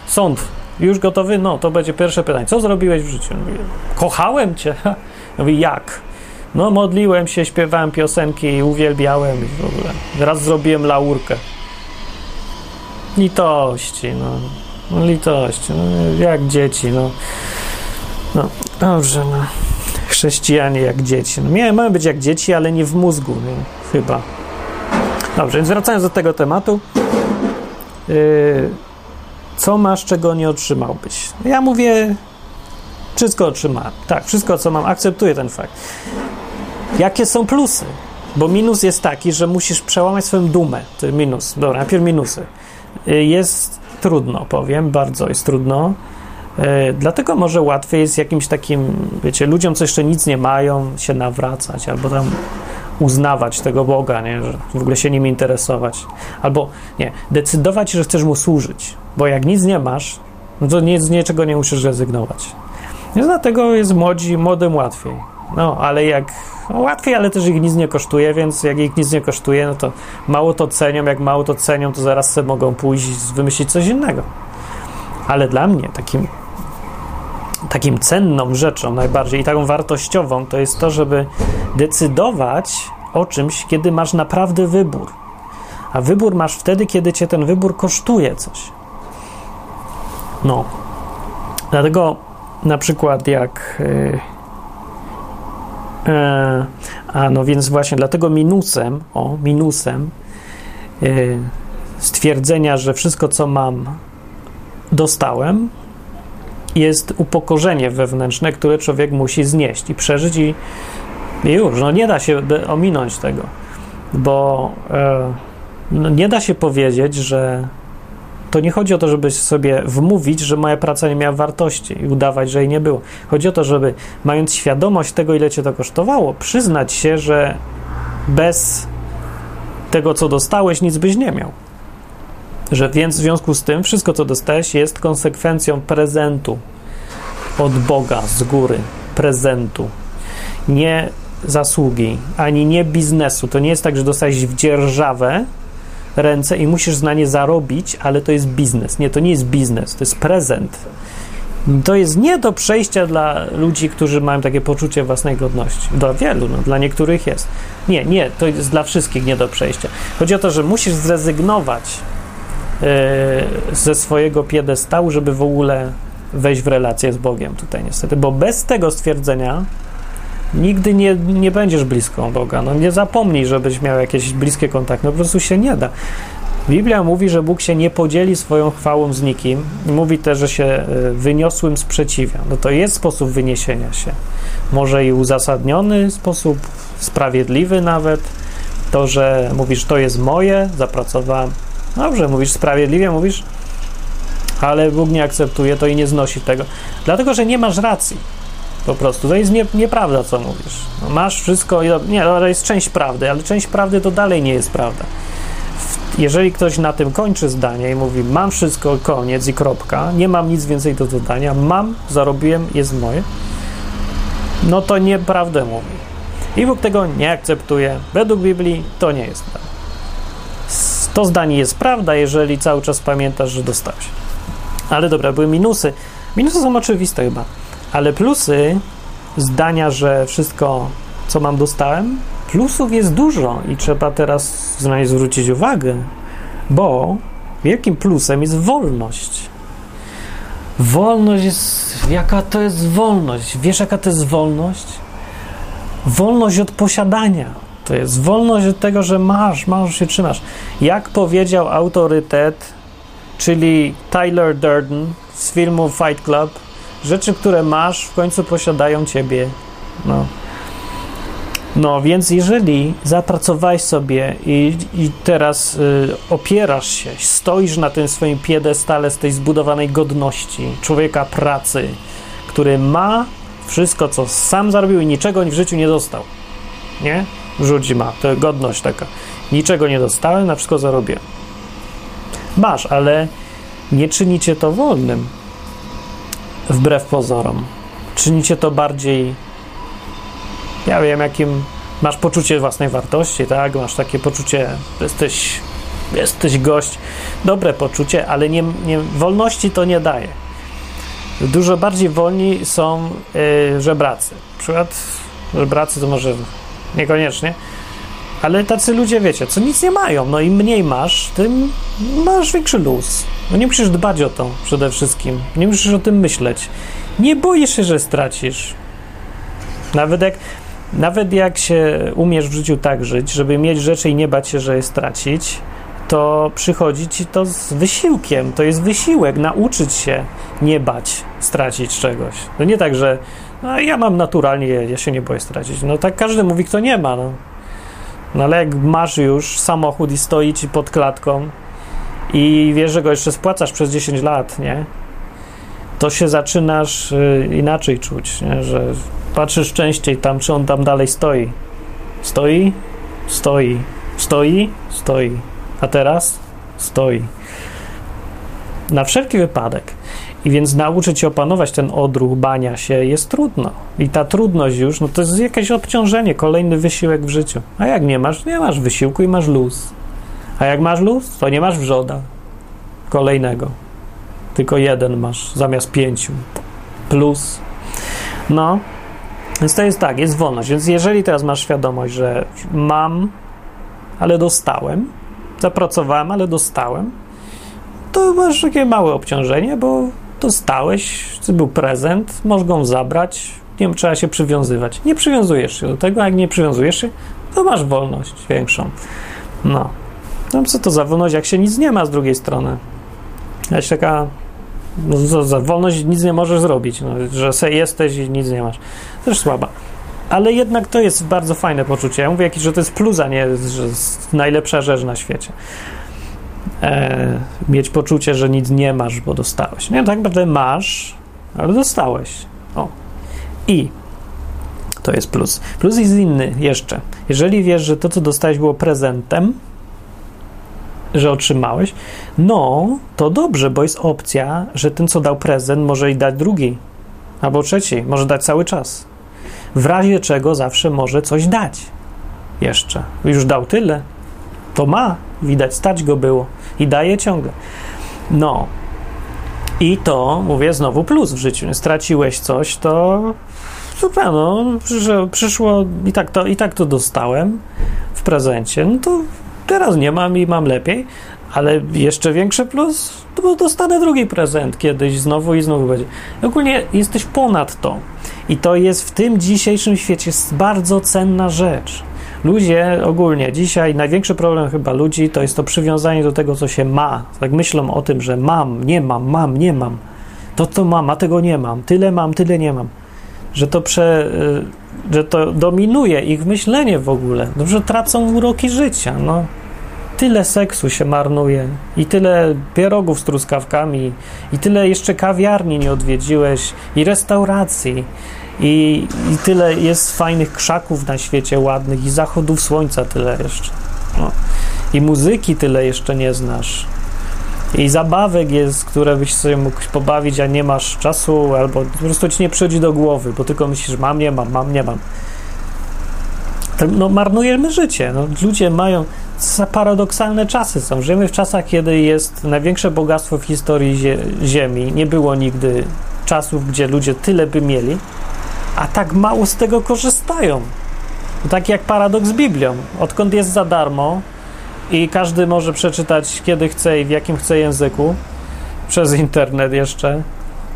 Sąd, już gotowy? No, to będzie pierwsze pytanie. Co zrobiłeś w życiu? Mówię, Kochałem cię. *laughs* Mówi, jak? No, modliłem się, śpiewałem piosenki, uwielbiałem i w ogóle. Raz zrobiłem laurkę. Litości, no. no litości, no, jak dzieci, no. No, dobrze, no chrześcijanie jak dzieci. No, miałem, mają być jak dzieci, ale nie w mózgu, nie? chyba. Dobrze, więc wracając do tego tematu. Yy, co masz, czego nie otrzymałbyś? Ja mówię, wszystko otrzymałem. Tak, wszystko, co mam, akceptuję ten fakt. Jakie są plusy? Bo minus jest taki, że musisz przełamać swoją dumę. To minus. Dobra, najpierw minusy. Yy, jest trudno, powiem, bardzo jest trudno. E, dlatego może łatwiej jest jakimś takim, wiecie, ludziom, co jeszcze nic nie mają, się nawracać albo tam uznawać tego Boga, nie? że w ogóle się nim interesować. Albo nie, decydować, że chcesz mu służyć, bo jak nic nie masz, no to nic, z niczego nie musisz rezygnować. Więc dlatego jest młodzi, młodym łatwiej. No, ale jak no, łatwiej, ale też ich nic nie kosztuje, więc jak ich nic nie kosztuje, no to mało to cenią, jak mało to cenią, to zaraz sobie mogą pójść wymyślić coś innego. Ale dla mnie takim takim cenną rzeczą najbardziej i taką wartościową to jest to, żeby decydować o czymś, kiedy masz naprawdę wybór. A wybór masz wtedy, kiedy cię ten wybór kosztuje coś. No. Dlatego na przykład jak. Yy, yy, a no więc właśnie dlatego minusem, o, minusem yy, stwierdzenia, że wszystko co mam dostałem, jest upokorzenie wewnętrzne, które człowiek musi znieść i przeżyć i, już, no nie da się ominąć tego, bo e, no nie da się powiedzieć, że to nie chodzi o to, żeby sobie wmówić, że moja praca nie miała wartości i udawać, że jej nie było. Chodzi o to, żeby mając świadomość tego, ile cię to kosztowało, przyznać się, że bez tego, co dostałeś, nic byś nie miał. Że więc w związku z tym wszystko, co dostałeś, jest konsekwencją prezentu od Boga z góry, prezentu. Nie zasługi, ani nie biznesu. To nie jest tak, że dostałeś w dzierżawę ręce i musisz na nie zarobić, ale to jest biznes. Nie, to nie jest biznes, to jest prezent. To jest nie do przejścia dla ludzi, którzy mają takie poczucie własnej godności. Dla wielu, no, dla niektórych jest. Nie, nie, to jest dla wszystkich nie do przejścia. Chodzi o to, że musisz zrezygnować ze swojego piedestału, żeby w ogóle wejść w relację z Bogiem tutaj niestety, bo bez tego stwierdzenia nigdy nie, nie będziesz blisko Boga. No nie zapomnij, żebyś miał jakieś bliskie kontakty, no po prostu się nie da. Biblia mówi, że Bóg się nie podzieli swoją chwałą z nikim. Mówi też, że się e, wyniosłym sprzeciwia. No to jest sposób wyniesienia się. Może i uzasadniony sposób, sprawiedliwy nawet. To, że mówisz, to jest moje, zapracowałem Dobrze, mówisz sprawiedliwie, mówisz, ale Bóg nie akceptuje to i nie znosi tego. Dlatego, że nie masz racji. Po prostu. To jest nie, nieprawda, co mówisz. No, masz wszystko. Nie, to jest część prawdy, ale część prawdy to dalej nie jest prawda. Jeżeli ktoś na tym kończy zdanie i mówi, mam wszystko, koniec i kropka, nie mam nic więcej do dodania, mam, zarobiłem, jest moje, no to nieprawdę mówi. I Bóg tego nie akceptuje. Według Biblii to nie jest prawda. To zdanie jest prawda, jeżeli cały czas pamiętasz, że dostałeś. Ale dobra, były minusy. Minusy są oczywiste chyba, ale plusy zdania, że wszystko, co mam, dostałem, plusów jest dużo i trzeba teraz na nie zwrócić uwagę, bo wielkim plusem jest wolność. Wolność jest. Jaka to jest wolność? Wiesz, jaka to jest wolność? Wolność od posiadania to jest wolność od tego, że masz, masz, się trzymasz. Jak powiedział autorytet, czyli Tyler Durden z filmu Fight Club, rzeczy, które masz, w końcu posiadają ciebie. No. No więc jeżeli zapracowałeś sobie i, i teraz y, opierasz się, stoisz na tym swoim piedestale z tej zbudowanej godności człowieka pracy, który ma wszystko, co sam zarobił i niczego w życiu nie dostał. Nie? Rzuci ma, to godność taka. Niczego nie dostałem, na wszystko zarobię. Masz, ale nie czynicie to wolnym. Wbrew pozorom. Czynicie to bardziej ja wiem, jakim masz poczucie własnej wartości, tak? Masz takie poczucie, jesteś, jesteś gość, dobre poczucie, ale nie, nie, wolności to nie daje. Dużo bardziej wolni są yy, żebracy. Na przykład żebracy to może niekoniecznie, ale tacy ludzie, wiecie, co nic nie mają, no im mniej masz, tym masz większy luz. No nie musisz dbać o to przede wszystkim, nie musisz o tym myśleć. Nie boisz się, że stracisz. Nawet jak nawet jak się umiesz w życiu tak żyć, żeby mieć rzeczy i nie bać się, że je stracić, to przychodzi ci to z wysiłkiem. To jest wysiłek, nauczyć się nie bać stracić czegoś. To nie tak, że no, ja mam naturalnie, ja się nie boję stracić. No tak każdy mówi, kto nie ma. No. no ale jak masz już samochód i stoi ci pod klatką i wiesz, że go jeszcze spłacasz przez 10 lat, nie? To się zaczynasz y, inaczej czuć, nie? że patrzysz częściej tam, czy on tam dalej stoi. Stoi, stoi, stoi, stoi. A teraz stoi. Na wszelki wypadek. I więc nauczyć się opanować ten odruch bania się jest trudno. I ta trudność już, no to jest jakieś obciążenie, kolejny wysiłek w życiu. A jak nie masz, nie masz wysiłku i masz luz. A jak masz luz, to nie masz wrzoda kolejnego. Tylko jeden masz zamiast pięciu. Plus. No, więc to jest tak, jest wolność. Więc jeżeli teraz masz świadomość, że mam, ale dostałem, zapracowałem, ale dostałem, to masz takie małe obciążenie, bo dostałeś, to był prezent, możesz go zabrać, nie trzeba się przywiązywać. Nie przywiązujesz się do tego, a jak nie przywiązujesz się, to masz wolność większą. No. No co to za wolność, jak się nic nie ma z drugiej strony? Jakaś taka no, za, za wolność nic nie możesz zrobić, no, że se jesteś i nic nie masz. Też słaba. Ale jednak to jest bardzo fajne poczucie. Ja mówię, że to jest plus, a nie że najlepsza rzecz na świecie. E, mieć poczucie, że nic nie masz, bo dostałeś. Nie, tak naprawdę masz, ale dostałeś. O. I to jest plus. Plus jest inny jeszcze. Jeżeli wiesz, że to, co dostałeś, było prezentem, że otrzymałeś, no to dobrze, bo jest opcja, że ten, co dał prezent, może i dać drugi albo trzeci, może dać cały czas. W razie czego zawsze może coś dać. Jeszcze. Już dał tyle. To ma. Widać, stać go było. I daje ciągle. No. I to, mówię, znowu plus w życiu. Straciłeś coś, to super, no, przyszło, przyszło i, tak to, i tak to dostałem w prezencie. No to Teraz nie mam i mam lepiej, ale jeszcze większy plus, to dostanę drugi prezent kiedyś znowu i znowu będzie. Ogólnie jesteś ponad to. I to jest w tym dzisiejszym świecie bardzo cenna rzecz. Ludzie ogólnie dzisiaj największy problem chyba ludzi to jest to przywiązanie do tego, co się ma. Tak myślą o tym, że mam, nie mam, mam, nie mam. To to mam, a tego nie mam. Tyle mam, tyle nie mam. Że to prze, y, że to dominuje ich myślenie w ogóle. Że tracą uroki życia. No tyle seksu się marnuje i tyle pierogów z truskawkami i tyle jeszcze kawiarni nie odwiedziłeś i restauracji i, i tyle jest fajnych krzaków na świecie ładnych i zachodów słońca tyle jeszcze. No. I muzyki tyle jeszcze nie znasz. I zabawek jest, które byś sobie mógł pobawić, a nie masz czasu, albo po prostu ci nie przychodzi do głowy, bo tylko myślisz, mam, nie mam, mam, nie mam. Tak, no, marnujemy życie. No, ludzie mają paradoksalne czasy są. Żyjemy w czasach, kiedy jest największe bogactwo w historii zie Ziemi. Nie było nigdy czasów, gdzie ludzie tyle by mieli, a tak mało z tego korzystają. Tak jak paradoks z Biblią. Odkąd jest za darmo i każdy może przeczytać kiedy chce i w jakim chce języku, przez internet jeszcze,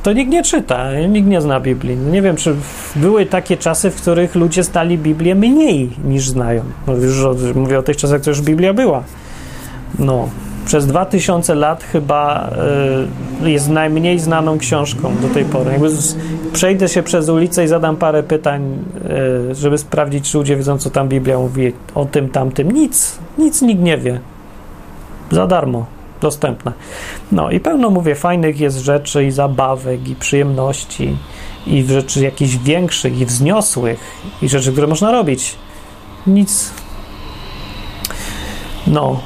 to nikt nie czyta, nikt nie zna Biblii. No nie wiem, czy były takie czasy, w których ludzie znali Biblię mniej niż znają. No już mówię o tych czasach, to już Biblia była. No, przez 2000 lat chyba y, jest najmniej znaną książką do tej pory. Jakby z, przejdę się przez ulicę i zadam parę pytań, y, żeby sprawdzić, czy ludzie wiedzą, co tam Biblia mówi o tym, tamtym. Nic, nic nikt nie wie. Za darmo, dostępne. No i pełno, mówię, fajnych jest rzeczy i zabawek i przyjemności i rzeczy jakichś większych i wzniosłych i rzeczy, które można robić. Nic. No,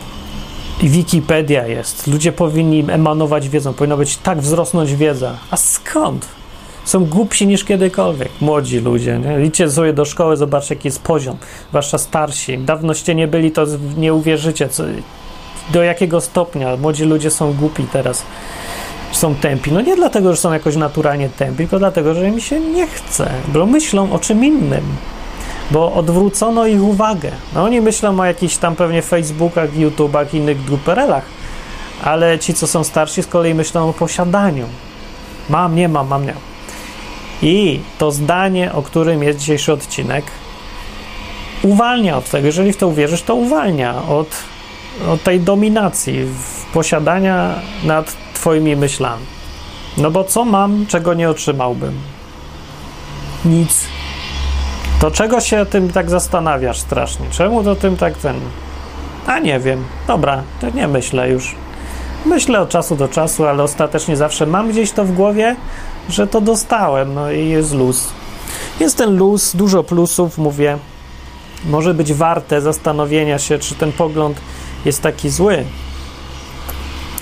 Wikipedia jest. Ludzie powinni emanować wiedzą, powinna być tak wzrosnąć wiedza. A skąd? Są głupsi niż kiedykolwiek. Młodzi ludzie. Nie? Idźcie sobie do szkoły, zobaczcie jaki jest poziom. Zwłaszcza starsi. Dawnoście nie byli, to nie uwierzycie, co, do jakiego stopnia. Młodzi ludzie są głupi teraz. Są tępi. No nie dlatego, że są jakoś naturalnie tępi, tylko dlatego, że im się nie chce. Bo myślą o czym innym bo odwrócono ich uwagę. No oni myślą o jakichś tam pewnie Facebookach, YouTubach innych duperelach, ale ci, co są starsi, z kolei myślą o posiadaniu. Mam, nie mam, mam, nie. I to zdanie, o którym jest dzisiejszy odcinek, uwalnia od tego. Jeżeli w to uwierzysz, to uwalnia od, od tej dominacji, posiadania nad Twoimi myślami. No bo co mam, czego nie otrzymałbym? Nic to czego się tym tak zastanawiasz strasznie? Czemu to tym tak ten. A nie wiem. Dobra, to nie myślę już. Myślę od czasu do czasu, ale ostatecznie zawsze mam gdzieś to w głowie, że to dostałem, no i jest luz. Jest ten luz, dużo plusów, mówię. Może być warte zastanowienia się, czy ten pogląd jest taki zły.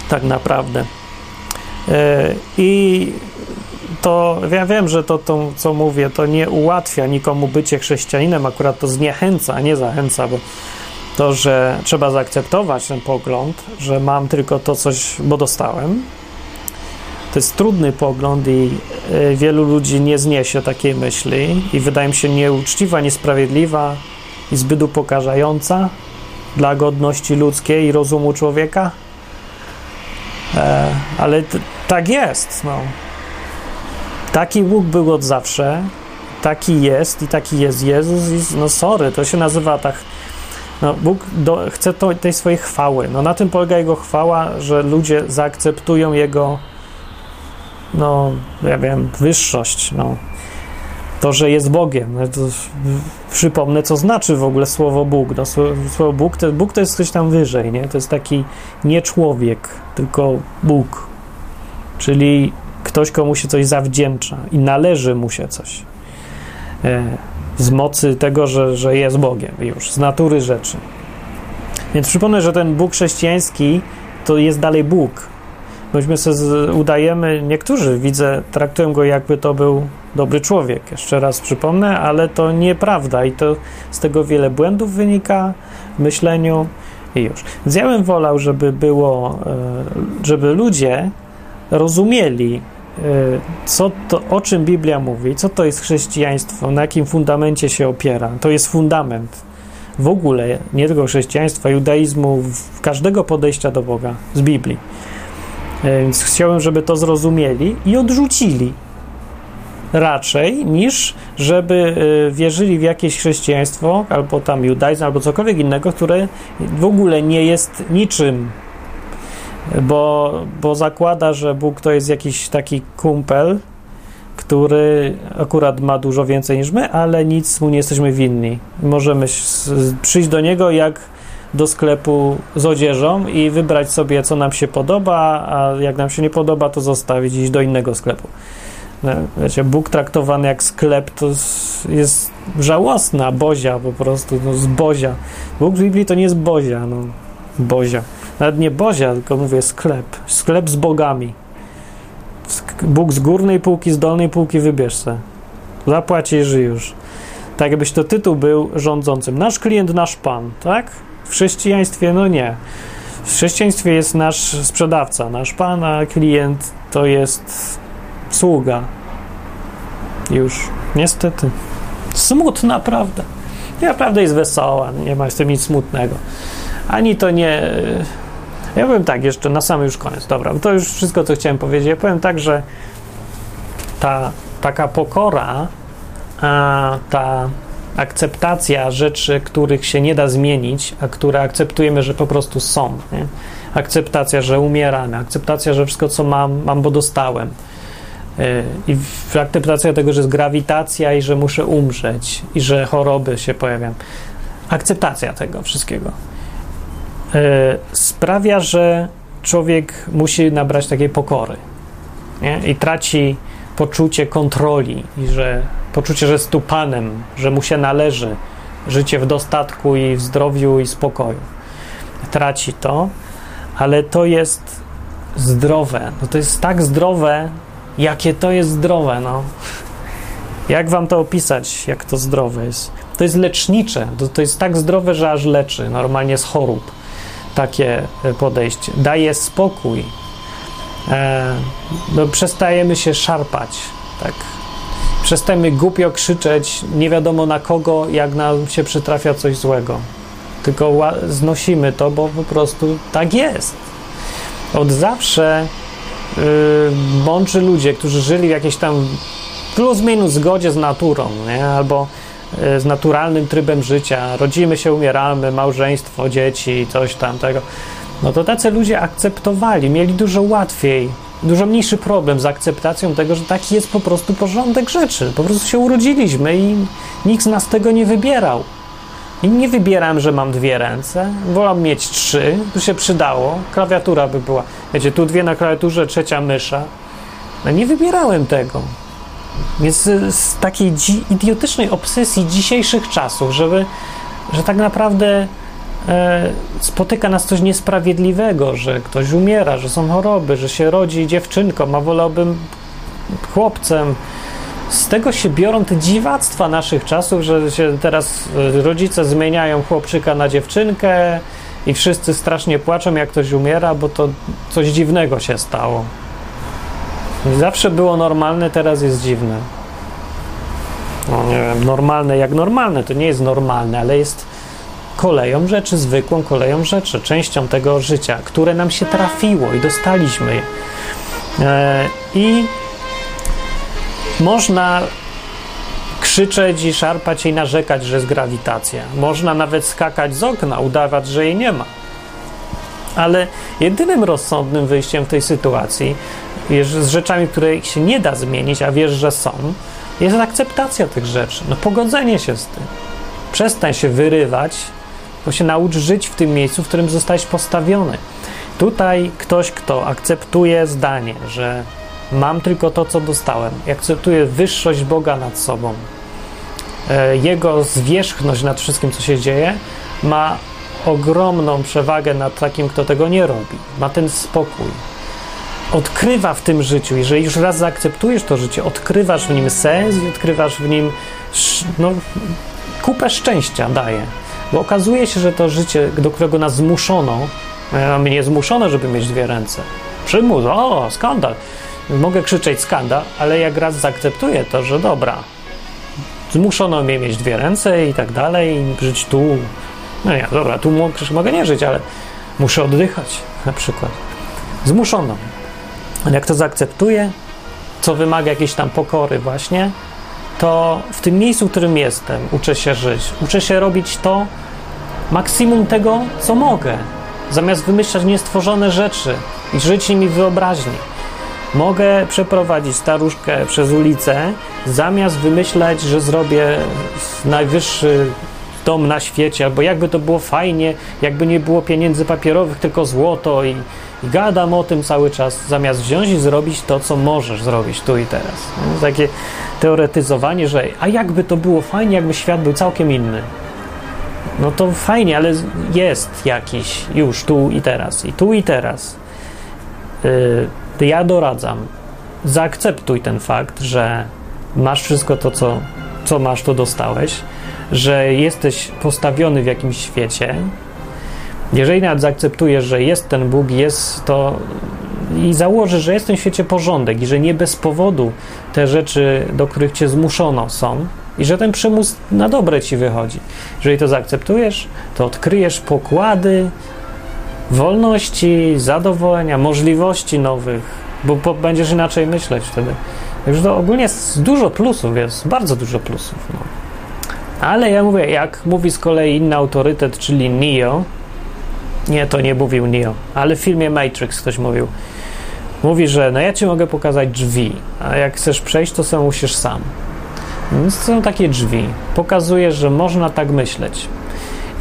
Tak naprawdę. Yy, I to ja wiem, że to, to, co mówię, to nie ułatwia nikomu bycie chrześcijaninem, akurat to zniechęca, a nie zachęca, bo to, że trzeba zaakceptować ten pogląd, że mam tylko to coś, bo dostałem, to jest trudny pogląd i e, wielu ludzi nie zniesie takiej myśli i wydaje mi się nieuczciwa, niesprawiedliwa i zbyt upokarzająca dla godności ludzkiej i rozumu człowieka. E, ale tak jest. No. Taki Bóg był od zawsze, taki jest i taki jest Jezus i no sorry, to się nazywa tak no, Bóg do, chce to, tej swojej chwały. No, na tym polega Jego chwała, że ludzie zaakceptują Jego no, ja wiem, wyższość, no. To, że jest Bogiem. No, to, przypomnę, co znaczy w ogóle słowo Bóg. No, słowo Bóg to, Bóg to jest coś tam wyżej, nie? To jest taki nie człowiek, tylko Bóg. Czyli ktoś, komu się coś zawdzięcza i należy mu się coś. E, z mocy tego, że, że jest Bogiem już, z natury rzeczy. Więc przypomnę, że ten Bóg chrześcijański to jest dalej Bóg. Myśmy sobie udajemy, niektórzy widzę, traktują go jakby to był dobry człowiek. Jeszcze raz przypomnę, ale to nieprawda i to z tego wiele błędów wynika w myśleniu i już. Więc ja bym wolał, żeby było, e, żeby ludzie rozumieli co to, o czym Biblia mówi, co to jest chrześcijaństwo, na jakim fundamencie się opiera. To jest fundament. W ogóle, nie tylko chrześcijaństwa, judaizmu, każdego podejścia do Boga z Biblii. Y, więc chciałem, żeby to zrozumieli i odrzucili. Raczej niż żeby y, wierzyli w jakieś chrześcijaństwo, albo tam judaizm, albo cokolwiek innego, które w ogóle nie jest niczym bo, bo zakłada, że Bóg to jest jakiś taki kumpel, który akurat ma dużo więcej niż my, ale nic mu nie jesteśmy winni. Możemy przyjść do niego jak do sklepu z odzieżą i wybrać sobie, co nam się podoba, a jak nam się nie podoba, to zostawić iść do innego sklepu. No, wiecie, Bóg traktowany jak sklep to jest żałosna, bozia po prostu, no z bozia. Bóg w Biblii to nie jest bozia, no, bozia. Nawet nie bozia, tylko mówię sklep. Sklep z bogami. Bóg z górnej półki, z dolnej półki wybierz se. Zapłacisz już. Tak jakbyś to tytuł był rządzącym. Nasz klient, nasz pan, tak? W chrześcijaństwie, no nie. W chrześcijaństwie jest nasz sprzedawca, nasz pan, a klient to jest sługa. Już. Niestety. Smutna prawda. Ja prawda jest wesoła, nie ma z tym nic smutnego. Ani to nie ja powiem tak, jeszcze na sam już koniec. Dobra, to już wszystko, co chciałem powiedzieć. Ja powiem tak, że ta taka pokora, a ta akceptacja rzeczy, których się nie da zmienić, a które akceptujemy, że po prostu są. Nie? Akceptacja, że umieramy, akceptacja, że wszystko, co mam, mam, bo dostałem. Y, I akceptacja tego, że jest grawitacja i że muszę umrzeć, i że choroby się pojawiają. Akceptacja tego wszystkiego sprawia, że człowiek musi nabrać takiej pokory nie? i traci poczucie kontroli i że poczucie, że jest tu panem, że mu się należy życie w dostatku i w zdrowiu i spokoju. Traci to, ale to jest zdrowe. No to jest tak zdrowe, jakie to jest zdrowe. No. Jak wam to opisać, jak to zdrowe jest? To jest lecznicze. To, to jest tak zdrowe, że aż leczy normalnie z chorób. Takie podejście. Daje spokój. E, no, przestajemy się szarpać. Tak. Przestajemy głupio krzyczeć nie wiadomo na kogo, jak nam się przytrafia coś złego. Tylko znosimy to, bo po prostu tak jest. Od zawsze yy, mądrzy ludzie, którzy żyli w jakiejś tam plus minus zgodzie z naturą, nie? albo z naturalnym trybem życia, rodzimy się, umieramy, małżeństwo, dzieci, coś tam tego, no to tacy ludzie akceptowali, mieli dużo łatwiej, dużo mniejszy problem z akceptacją tego, że taki jest po prostu porządek rzeczy. Po prostu się urodziliśmy i nikt z nas tego nie wybierał. I nie wybieram, że mam dwie ręce. Wolę mieć trzy, by się przydało. Klawiatura by była. Wiecie, tu dwie na klawiaturze, trzecia mysza. No nie wybierałem tego. Więc z takiej idiotycznej obsesji dzisiejszych czasów, żeby, że tak naprawdę e, spotyka nas coś niesprawiedliwego, że ktoś umiera, że są choroby, że się rodzi dziewczynką, a wolałbym chłopcem, z tego się biorą te dziwactwa naszych czasów, że się teraz e, rodzice zmieniają chłopczyka na dziewczynkę i wszyscy strasznie płaczą, jak ktoś umiera, bo to coś dziwnego się stało. Zawsze było normalne, teraz jest dziwne. No nie wiem, normalne jak normalne, to nie jest normalne, ale jest koleją rzeczy, zwykłą koleją rzeczy, częścią tego życia, które nam się trafiło i dostaliśmy. E, I można krzyczeć i szarpać i narzekać, że jest grawitacja. Można nawet skakać z okna, udawać, że jej nie ma. Ale jedynym rozsądnym wyjściem w tej sytuacji, z rzeczami, które się nie da zmienić, a wiesz, że są, jest akceptacja tych rzeczy, no pogodzenie się z tym. Przestań się wyrywać, bo się naucz żyć w tym miejscu, w którym zostałeś postawiony. Tutaj ktoś, kto akceptuje zdanie, że Mam tylko to, co dostałem. Akceptuję wyższość Boga nad sobą. E, jego zwierzchność nad wszystkim, co się dzieje, ma ogromną przewagę nad takim, kto tego nie robi. Ma ten spokój. Odkrywa w tym życiu, jeżeli już raz zaakceptujesz to życie, odkrywasz w nim sens i odkrywasz w nim no, kupę szczęścia daje. Bo okazuje się, że to życie, do którego nas zmuszono, a mnie zmuszono, żeby mieć dwie ręce. Przymus, o, skandal mogę krzyczeć skandal, ale jak raz zaakceptuję to, że dobra, zmuszono mnie mieć dwie ręce i tak dalej, i żyć tu. No nie, dobra, tu mogę nie żyć, ale muszę oddychać na przykład. Zmuszono. Jak to zaakceptuję, co wymaga jakiejś tam pokory właśnie, to w tym miejscu, w którym jestem, uczę się żyć. Uczę się robić to maksimum tego, co mogę. Zamiast wymyślać niestworzone rzeczy i żyć nimi wyobraźni. Mogę przeprowadzić staruszkę przez ulicę, zamiast wymyślać, że zrobię najwyższy dom na świecie, albo jakby to było fajnie, jakby nie było pieniędzy papierowych, tylko złoto i, i gadam o tym cały czas, zamiast wziąć i zrobić to, co możesz zrobić tu i teraz. No, takie teoretyzowanie, że a jakby to było fajnie, jakby świat był całkiem inny. No to fajnie, ale jest jakiś już tu i teraz. I tu i teraz. Yy, ja doradzam, zaakceptuj ten fakt, że masz wszystko to, co, co masz, to dostałeś, że jesteś postawiony w jakimś świecie. Jeżeli nawet zaakceptujesz, że jest ten Bóg, jest to i założysz, że jest w tym świecie porządek i że nie bez powodu te rzeczy, do których cię zmuszono, są i że ten przymus na dobre ci wychodzi. Jeżeli to zaakceptujesz, to odkryjesz pokłady wolności, zadowolenia, możliwości nowych, bo, będziesz inaczej myśleć wtedy. Także to ogólnie jest dużo plusów, jest bardzo dużo plusów. No. Ale ja mówię, jak mówi z kolei inny autorytet, czyli Neo, Nie, to nie mówił Neo, ale w filmie Matrix ktoś mówił. Mówi, że no ja ci mogę pokazać drzwi, a jak chcesz przejść, to sam musisz sam. Więc są takie drzwi. Pokazuje, że można tak myśleć.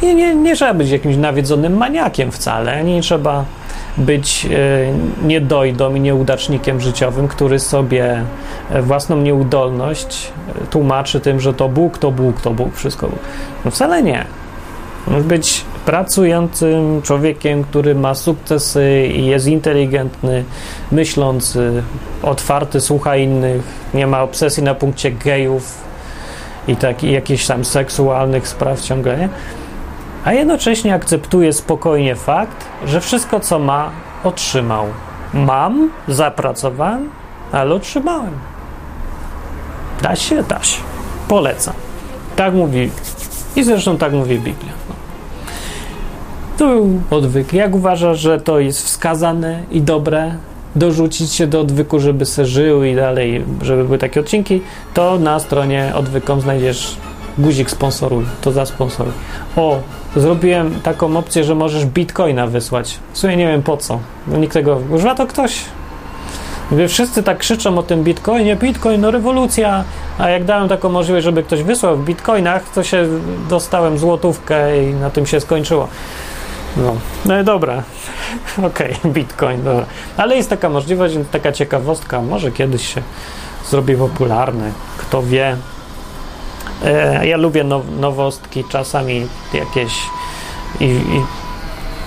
I nie, nie trzeba być jakimś nawiedzonym maniakiem wcale, nie trzeba być e, niedojdą i nieudacznikiem życiowym, który sobie e, własną nieudolność e, tłumaczy tym, że to Bóg, to Bóg, to Bóg, wszystko Bóg. No wcale nie. Możesz być pracującym człowiekiem, który ma sukcesy i jest inteligentny, myślący, otwarty, słucha innych, nie ma obsesji na punkcie gejów i, tak, i jakichś tam seksualnych spraw ciągle, nie? A jednocześnie akceptuje spokojnie fakt, że wszystko, co ma, otrzymał. Mam, zapracowałem, ale otrzymałem. Da się, da się. Polecam. Tak mówi. I zresztą tak mówi Biblia. To był odwyk. Jak uważasz, że to jest wskazane i dobre? Dorzucić się do odwyku, żeby se żył i dalej, żeby były takie odcinki, to na stronie odwykom znajdziesz guzik sponsoruj, to zasponsoruj. O, zrobiłem taką opcję, że możesz bitcoina wysłać. W sumie nie wiem po co. Nikt tego używa to ktoś. Mówię, wszyscy tak krzyczą o tym bitcoinie, bitcoin, no rewolucja. A jak dałem taką możliwość, żeby ktoś wysłał w bitcoinach, to się dostałem złotówkę i na tym się skończyło. No, no dobra. *laughs* Okej, okay, bitcoin, dobra. Ale jest taka możliwość, taka ciekawostka, może kiedyś się zrobi popularny, kto wie. E, ja lubię now, nowostki, czasami jakieś i, i,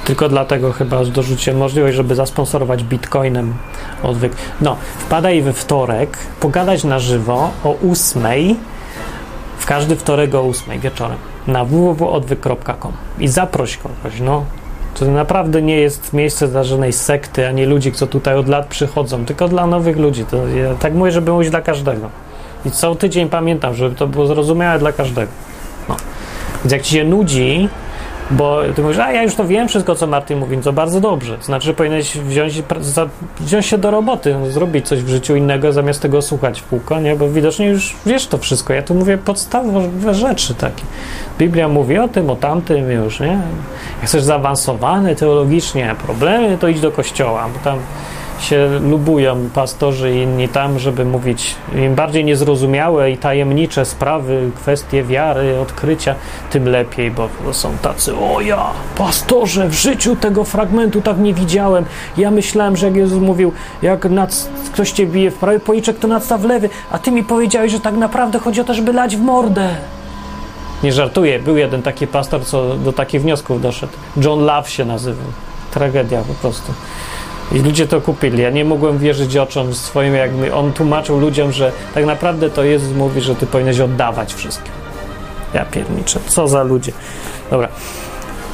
tylko dlatego chyba dorzuciłem możliwość, żeby zasponsorować bitcoinem odwyk. No, wpadaj we wtorek, pogadać na żywo o ósmej, w każdy wtorek o ósmej wieczorem na www.odwyk.com i zaproś kogoś, no. To naprawdę nie jest miejsce dla żadnej sekty, ani ludzi, co tutaj od lat przychodzą, tylko dla nowych ludzi. To ja tak mówię, żeby mówić dla każdego. I co tydzień pamiętam, żeby to było zrozumiałe dla każdego. No. Więc jak ci się nudzi, bo ty mówisz, a ja już to wiem wszystko, co Martin mówi, to bardzo dobrze. Znaczy, powinieneś wziąć, wziąć się do roboty, no, zrobić coś w życiu innego, zamiast tego słuchać w kółko, nie? Bo widocznie już wiesz to wszystko. Ja tu mówię podstawowe rzeczy takie. Biblia mówi o tym, o tamtym już, nie? Jak chcesz zaawansowany teologicznie, problemy, to idź do kościoła, bo tam się lubują pastorzy i inni tam, żeby mówić im bardziej niezrozumiałe i tajemnicze sprawy, kwestie wiary, odkrycia, tym lepiej, bo są tacy, o ja, pastorze, w życiu tego fragmentu tak nie widziałem. Ja myślałem, że jak Jezus mówił, jak nad, ktoś cię bije w prawy policzek, to nadstaw lewy, a ty mi powiedziałeś, że tak naprawdę chodzi o to, żeby lać w mordę. Nie żartuję, był jeden taki pastor, co do takich wniosków doszedł. John Love się nazywał. Tragedia po prostu. I ludzie to kupili. Ja nie mogłem wierzyć oczom swoim, jak on tłumaczył ludziom, że tak naprawdę to Jezus mówi, że ty powinieneś oddawać wszystkim. Ja pierniczę. Co za ludzie. Dobra.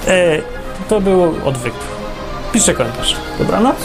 E, to był odwyk. Piszę komentarz. Dobranoc.